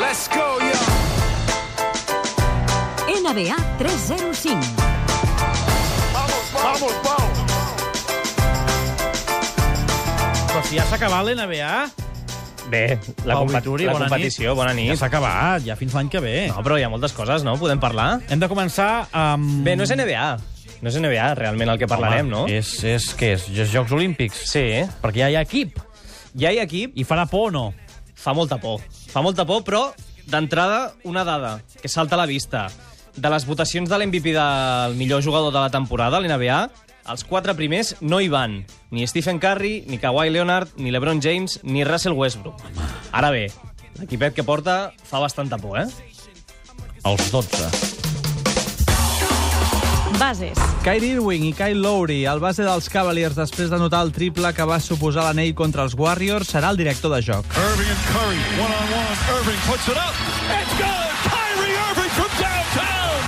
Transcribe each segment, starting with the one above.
Let's go, yo. NBA 305. Vamos, vamos. Però si ja s'ha acabat l'NBA... Bé, la, Pau compa Vituri, la bona competició, nit. bona nit. Ja s'ha acabat, ja fins l'any que ve. No, però hi ha moltes coses, no? Podem parlar? Hem de començar amb... Bé, no és NBA. No és NBA, realment, el que parlarem, no? És, és, què és? És Jocs Olímpics? Sí. Perquè ja hi ha equip. Ja hi ha equip, I farà por o no? Fa molta por. Fa molta por, però, d'entrada, una dada que salta a la vista. De les votacions de l'MVP del millor jugador de la temporada, l'NBA, els quatre primers no hi van. Ni Stephen Curry, ni Kawhi Leonard, ni LeBron James, ni Russell Westbrook. Ara bé, l'equipet que porta fa bastanta por, eh? Els 12. Bases. Kyrie Irving i Kyle Lowry, el base dels Cavaliers després d'anotar el triple que va suposar l'anell contra els Warriors, serà el director de joc. Irving and Curry, one on one. Irving puts it up. It's good.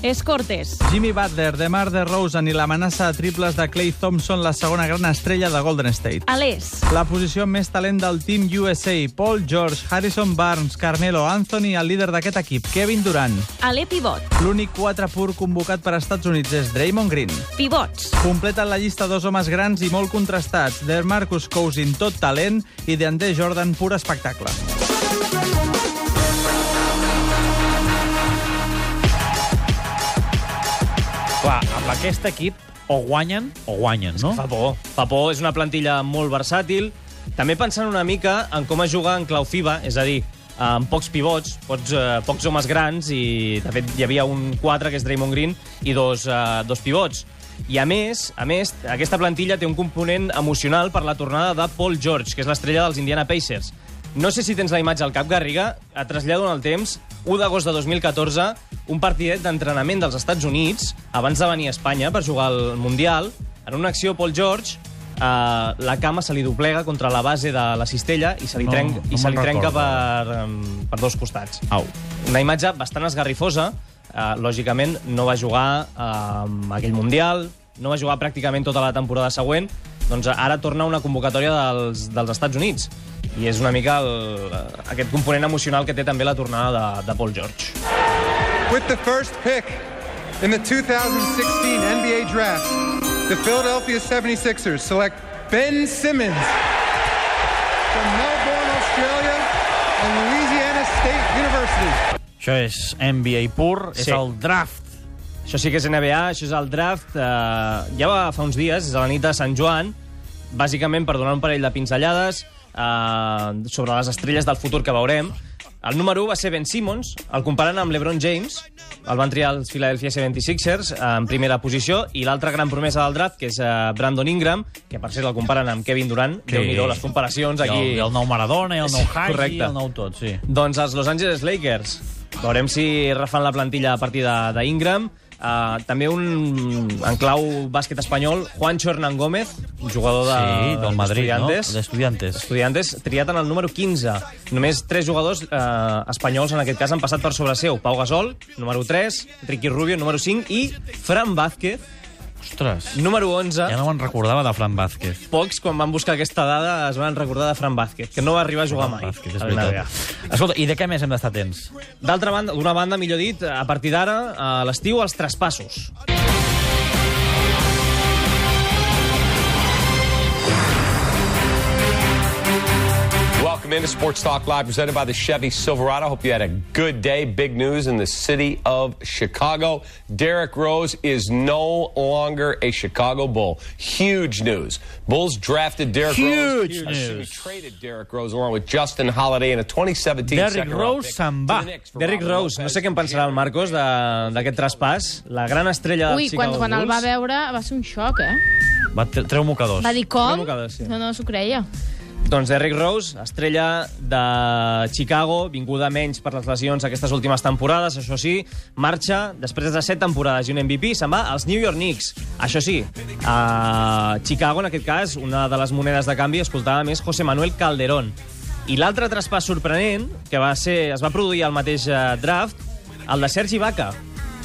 Downtown. Escortes. Jimmy Butler, DeMar DeRozan i l'amenaça de triples de Clay Thompson, la segona gran estrella de Golden State. A l'est. La posició més talent del Team USA, Paul George, Harrison Barnes, Carmelo Anthony, el líder d'aquest equip, Kevin Durant. A pivot. L'únic 4 pur convocat per Estats Units és Draymond Green. Pivots. Completen la llista dos homes grans i molt contrastats, DeMarcus Cousins, tot talent, i DeAndre Jordan, pur espectacle. Clar, amb aquest equip o guanyen o guanyen, no? Fa por, fa por. És una plantilla molt versàtil. També pensant una mica en com es juga en clau FIBA, és a dir, amb pocs pivots, pocs, eh, pocs homes grans, i de fet hi havia un 4, que és Draymond Green, i dos, eh, dos pivots. I a més, a més, aquesta plantilla té un component emocional per la tornada de Paul George, que és l'estrella dels Indiana Pacers. No sé si tens la imatge al cap, Garriga. Et trasllado en el temps. 1 d'agost de 2014, un partidet d'entrenament dels Estats Units, abans de venir a Espanya per jugar al Mundial. En una acció, Paul George, eh, la cama se li doblega contra la base de la cistella i se li, No, trenc, no i se li trenca per, em, per dos costats. Au. Una imatge bastant esgarrifosa. Uh, lògicament, no va jugar uh, aquell Mundial, no va jugar pràcticament tota la temporada següent, doncs ara torna una convocatòria dels, dels Estats Units. I és una mica el, aquest component emocional que té també la tornada de, de Paul George. With the first pick in the 2016 NBA Draft, the Philadelphia 76ers select Ben Simmons from Melbourne, Australia, and Louisiana State University. Això és NBA pur, és Sí. el draft. Això sí que és NBA, això és el draft. Eh, ja va fa uns dies, és a la nit de Sant Joan, bàsicament per donar un parell de pinzellades eh, sobre les estrelles del futur que veurem. El número 1 va ser Ben Simmons, el comparant amb LeBron James, el van triar els Philadelphia 76ers eh, en primera posició, i l'altra gran promesa del draft, que és eh, Brandon Ingram, que per cert el comparen amb Kevin Durant, sí. déu nhi les comparacions I aquí... el, i el nou Maradona, i el nou Sí, Haji, correcte. i el nou tot, sí. Doncs els Los Angeles Lakers. Veurem si refan la plantilla a partir de- d'Ingram. Uh, també un en clau bàsquet espanyol, Juancho Hernán Gómez, un jugador de, Sí, del Madrid, no? Estudiantes. Estudiantes, triat en el número 15. Només tres jugadors eh, espanyols, en aquest cas, han passat per sobre seu. Pau Gasol, número 3, Ricky Rubio, número 5, i Fran Vázquez, Ostres, número 11. ja no me'n recordava de Fran Vázquez. Pocs, quan van buscar aquesta dada, es van recordar de Fran Vázquez, que no va arribar a jugar mai. Vázquez, és veritat. Escolta, i de què més hem d'estar atents? D'altra banda, d'una banda, millor dit, a partir d'ara, a l'estiu, els traspassos. Welcome into Sports Talk Live, presented by the Chevy Silverado. Hope you had a good day. Big news in the city of Chicago. Derrick Rose is no longer a Chicago Bull. Huge news. Bulls drafted Derrick Rose. Huge Excuse me, news. traded Derrick Rose along with Justin Holiday in a 2017 Derrick second round Rose se'n va. Derrick Rose, no sé què en pensarà el Marcos de- d'aquest traspàs. La gran estrella Ui, dels quan, Chicago quan el va veure va ser un xoc, eh? Va, tre- treu mocadors. Va dir com? Mocada, sí. No, no s'ho creia. Doncs Derrick Rose, estrella de Chicago, vinguda menys per les lesions aquestes últimes temporades, això sí, marxa després de set temporades i un MVP, se'n va als New York Knicks. Això sí, a Chicago, en aquest cas, una de les monedes de canvi, escoltàvem, és José Manuel Calderón. I l'altre traspàs sorprenent, que va ser, es va produir al mateix eh, draft, el de Sergi Vaca,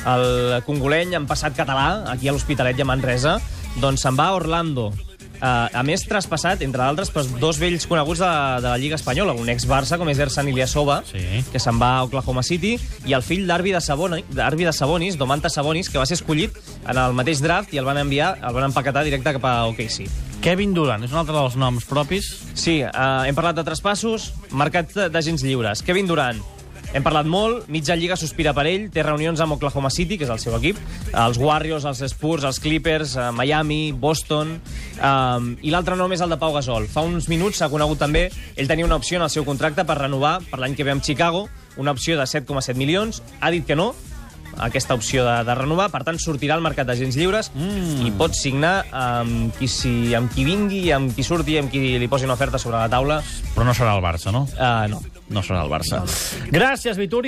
el congoleny en passat català, aquí a l'Hospitalet a Manresa, doncs se'n va a Orlando. Uh, a més, traspassat, entre d'altres, per dos vells coneguts de, de la Lliga Espanyola, un ex-Barça, com és Ersan Ilyasova, Sí. que se'n va a Oklahoma City, i el fill d'Arbi de, Saboni, de Sabonis, Domantas Sabonis, que va ser escollit en el mateix draft i el van enviar, el van empaquetar directe cap a OKC. Kevin Durant és un altre dels noms propis. Sí, uh, hem parlat de traspassos, mercat d'agents lliures. Kevin Durant, hem parlat molt, mitja lliga sospira per ell, té reunions amb Oklahoma City, que és el seu equip, els Warriors, els Spurs, els Clippers, uh, Miami, Boston... Um, I l'altre nom és el de Pau Gasol. Fa uns minuts s'ha conegut també, ell tenia una opció en el seu contracte per renovar per l'any que ve amb Chicago, una opció de 7,7 milions, ha dit que no, aquesta opció de, de renovar, per tant sortirà al mercat d'agents lliures mm. i pot signar amb qui, si, amb qui vingui, amb qui surti, amb qui li posi una oferta sobre la taula. Però no serà el Barça, no? Uh, no. No serà el Barça. Gràcies, Vituri.